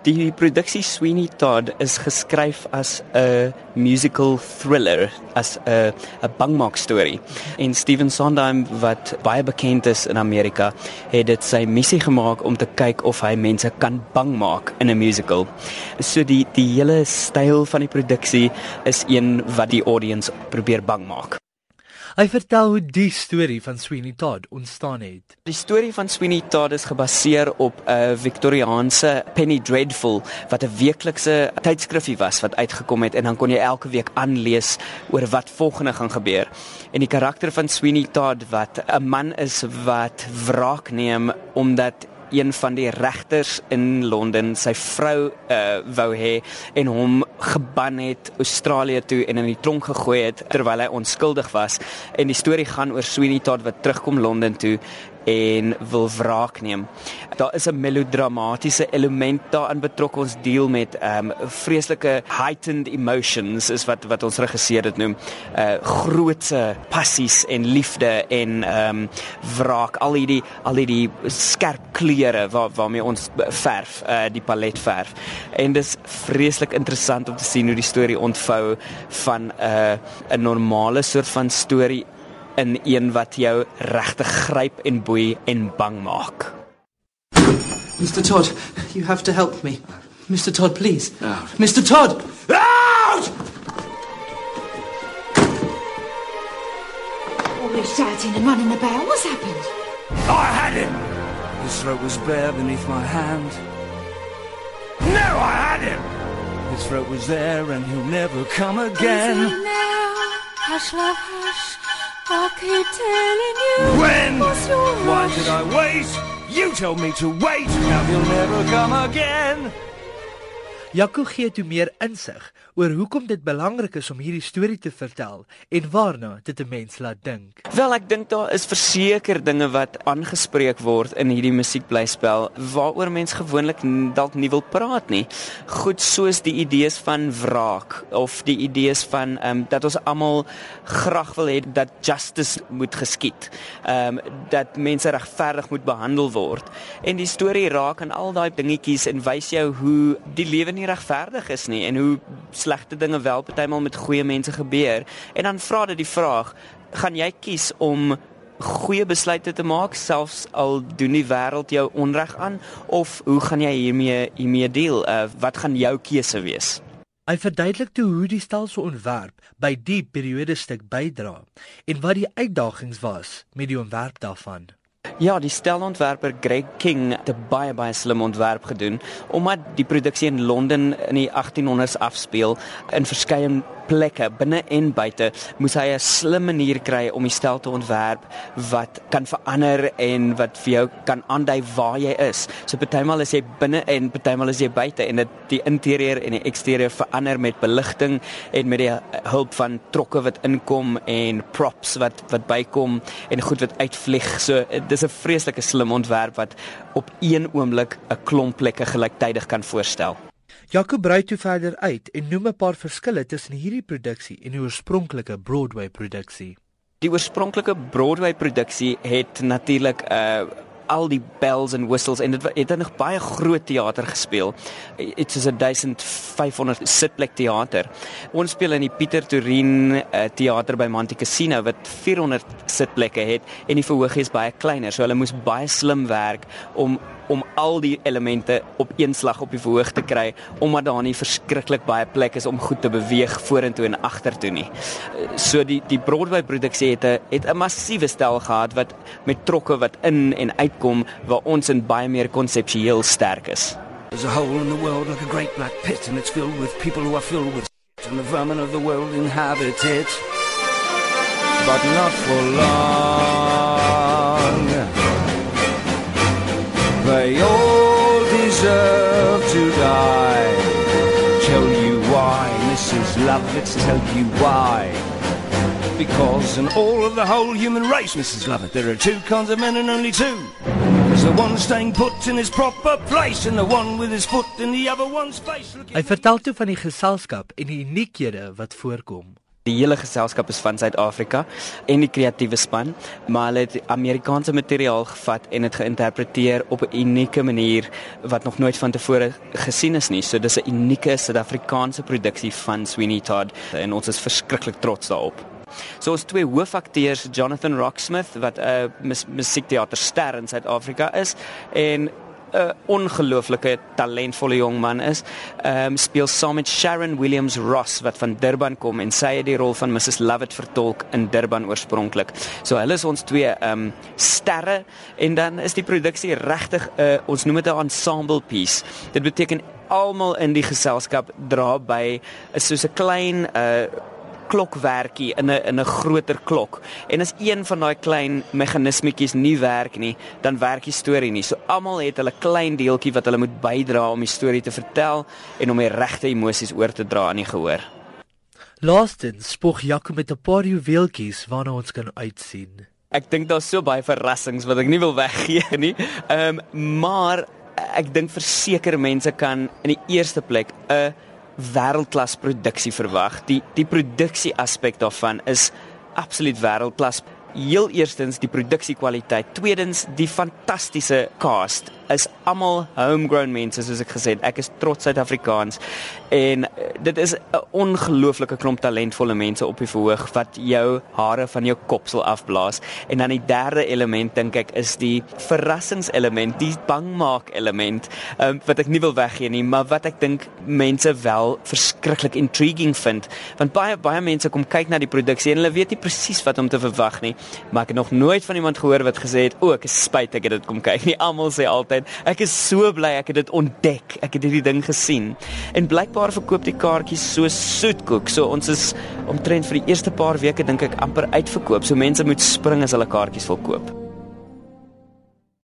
Die produksie Sweeney Todd is geskryf as 'n musical thriller, as 'n 'n bangmaak storie. En Steven Sondheim wat baie bekend is in Amerika, het dit sy missie gemaak om te kyk of hy mense kan bang maak in 'n musical. So die die hele styl van die produksie is een wat die audience probeer bang maak. Hy vertel hoe die storie van Sweeney Todd ontstaan het. Die storie van Sweeney Todd is gebaseer op 'n Victoriaanse Penny Dreadful wat 'n weeklikse tydskrifie was wat uitgekom het en dan kon jy elke week aanlees oor wat volgende gaan gebeur. En die karakter van Sweeney Todd wat 'n man is wat wraak neem omdat een van die regters in Londen sy vrou uh wou hê en hom geban het Australië toe en in die tronk gegooi het terwyl hy onskuldig was. En die storie gaan oor Sweeney Todd wat terugkom Londen toe en wil wraak neem. Daar is 'n melodramatiese element daarin betrokke. Ons deel met ehm um, vreeslike heightened emotions is wat wat ons regisseur dit noem. Uh grootse passies en liefde en ehm um, wraak. Al hierdie al hierdie skerp kleure waar waarmee ons verf, uh die palet verf. En dis vreeslik interessant om te sien hoe die storie ontvou van 'n uh, 'n normale soort van storie in een wat jou regtig gryp en boei en bang maak. Mr. Todd, you have to help me. Mr. Todd, please. Out. Mr. Todd! Out! All this shouting and running about. What's happened? I had him! His throat was bare beneath my hand. No, I had him! His throat was there and he'll never come again. now. Hush, love, hush. I keep telling you. When? Why did I wait? You told me to wait. Now he'll never come again. Jaco gee toe meer insig oor hoekom dit belangrik is om hierdie storie te vertel en waarna dit 'n mens laat dink. Wel ek dink daar is verseker dinge wat aangespreek word in hierdie musiekblyspel waaroor mens gewoonlik dalk nie wil praat nie. Goed soos die idees van wraak of die idees van ehm um, dat ons almal graag wil hê dat justice moet geskied. Ehm um, dat mense regverdig moet behandel word. En die storie raak aan al daai dingetjies en wys jou hoe die lewe nie regverdig is nie en hoe slegte dinge wel partymal met goeie mense gebeur. En dan vra dit die vraag, gaan jy kies om goeie besluite te maak selfs al doen die wêreld jou onreg aan of hoe gaan jy hiermee hiermee deel? Uh, wat gaan jou keuse wees? Hy verduidelik toe hoe die stelsel ontwerp by die periode stuk bydra en wat die uitdagings was met die ontwerp daarvan. Ja, die stelontwerper Greg King het 'n baie baie slim ontwerp gedoen omdat die produksie in Londen in die 1800s afspeel in verskeie plekke binne en buite moes hy 'n slim manier kry om die stel te ontwerp wat kan verander en wat vir jou kan aandui waar jy is. So partymal is jy binne en partymal is jy buite en dit die interieur en die eksterieur verander met beligting en met die hulp van trokke wat inkom en props wat wat bykom en goed wat uitvlieg. So dis 'n vreeslike slim ontwerp wat op een oomblik 'n klomp plekke gelyktydig kan voorstel. Jaco brei toe verder uit en noem 'n paar verskille tussen hierdie produksie en die oorspronklike Broadway produksie. Die oorspronklike Broadway produksie het natuurlik 'n uh, al die bells en whistles en dit het in 'n baie groot teater gespeel. Dit is 'n 1500 sitplek teater. Ons speel in die Pieter Torin uh, teater by Monte Cassino wat 400 sitplekke het en die verhoog is baie kleiner. So hulle moes baie slim werk om om al die elemente op een slag op die verhoog te kry omdat daar nie verskriklik baie plek is om goed te beweeg vorentoe en agtertoe nie. So die die Broadway produksie het 'n het 'n massiewe stel gehad wat met trokke wat in en uitkom waar ons in baie meer konseptueel sterk is. There's a hole in the world like a great black pit, and it's filled with people who are filled with shit, and the vermin of the world inhabit it. But not for long. They all deserve to die. Tell you why, Mrs. Lovett, tell you why. Because in all of the whole human race, Mrs. Lovett, there are two kinds of men and only two. There's the one staying put in his proper place, and the one with his foot in the other one's face. Hy vertel toe van die geselskap en die uniekhede wat voorkom. Die hele geselskap is van Suid-Afrika en die kreatiewe span, maar hulle het Amerikaanse materiaal gevat en dit geïnterpreteer op 'n unieke manier wat nog nooit van tevore gesien is nie. So dis 'n unieke Suid-Afrikaanse produksie van Sweeney Todd en ons is verskriklik trots daarop. So ons twee hoofakteurs, Jonathan Rocksmith wat 'n uh, mus musiekteaterster in Suid-Afrika is en 'n ongelooflike talentvolle jong man is. Ehm um, speel saam met Sharon Williams Ross wat van Durban kom en sy het die rol van Mrs Lovett vertolk in Durban oorspronklik. So hulle is ons twee ehm um, sterre en dan is die produksie regtig 'n uh, ons noem dit 'n ensemble piece. Dit beteken almal in die geselskap dra by soos 'n klein uh klokwerkie in 'n in 'n groter klok. En as een van daai klein meganismetjies nie werk nie, dan werk die storie nie. So almal het hulle klein deeltjie wat hulle moet bydra om die storie te vertel en om die regte emosies oor te dra aan die gehoor. Laastens spog Jaco met 'n paar juweeltjies waarna ons kan uitsien. Ek dink daar's so baie verrassings wat ek nie wil weggee nie. Ehm um, maar ek dink verseker mense kan in die eerste plek 'n wêreldklas produksie verwag. Die die produksie aspek daarvan is absoluut wêreldklas. Heel eerstens die produksiekwaliteit, tweedens die fantastiese cast is almal homegrown mense soos ek gesê het. Ek is trots Suid-Afrikaans en eh, dit is 'n ongelooflike klomp talentvolle mense op die verhoog wat jou hare van jou kop sal afblaas. En dan die derde element dink ek is die verrassingselement, die bangmaak element um, wat ek nie wil weggee nie, maar wat ek dink mense wel verskriklik intriguing vind. Want baie baie mense kom kyk na die produksie en hulle weet nie presies wat om te verwag nie. Maar ek het nog nooit van iemand gehoor wat gesê het, "O, ek is spyt ek het dit kom kyk nie." Almal sê altyd het. Ek is so bly ek het dit ontdek. Ek het hierdie ding gesien. En blykbaar verkoop die kaartjies so soetkoek. So ons is omtrent vir die eerste paar weke dink ek amper uitverkoop. So mense moet spring as hulle kaartjies wil koop.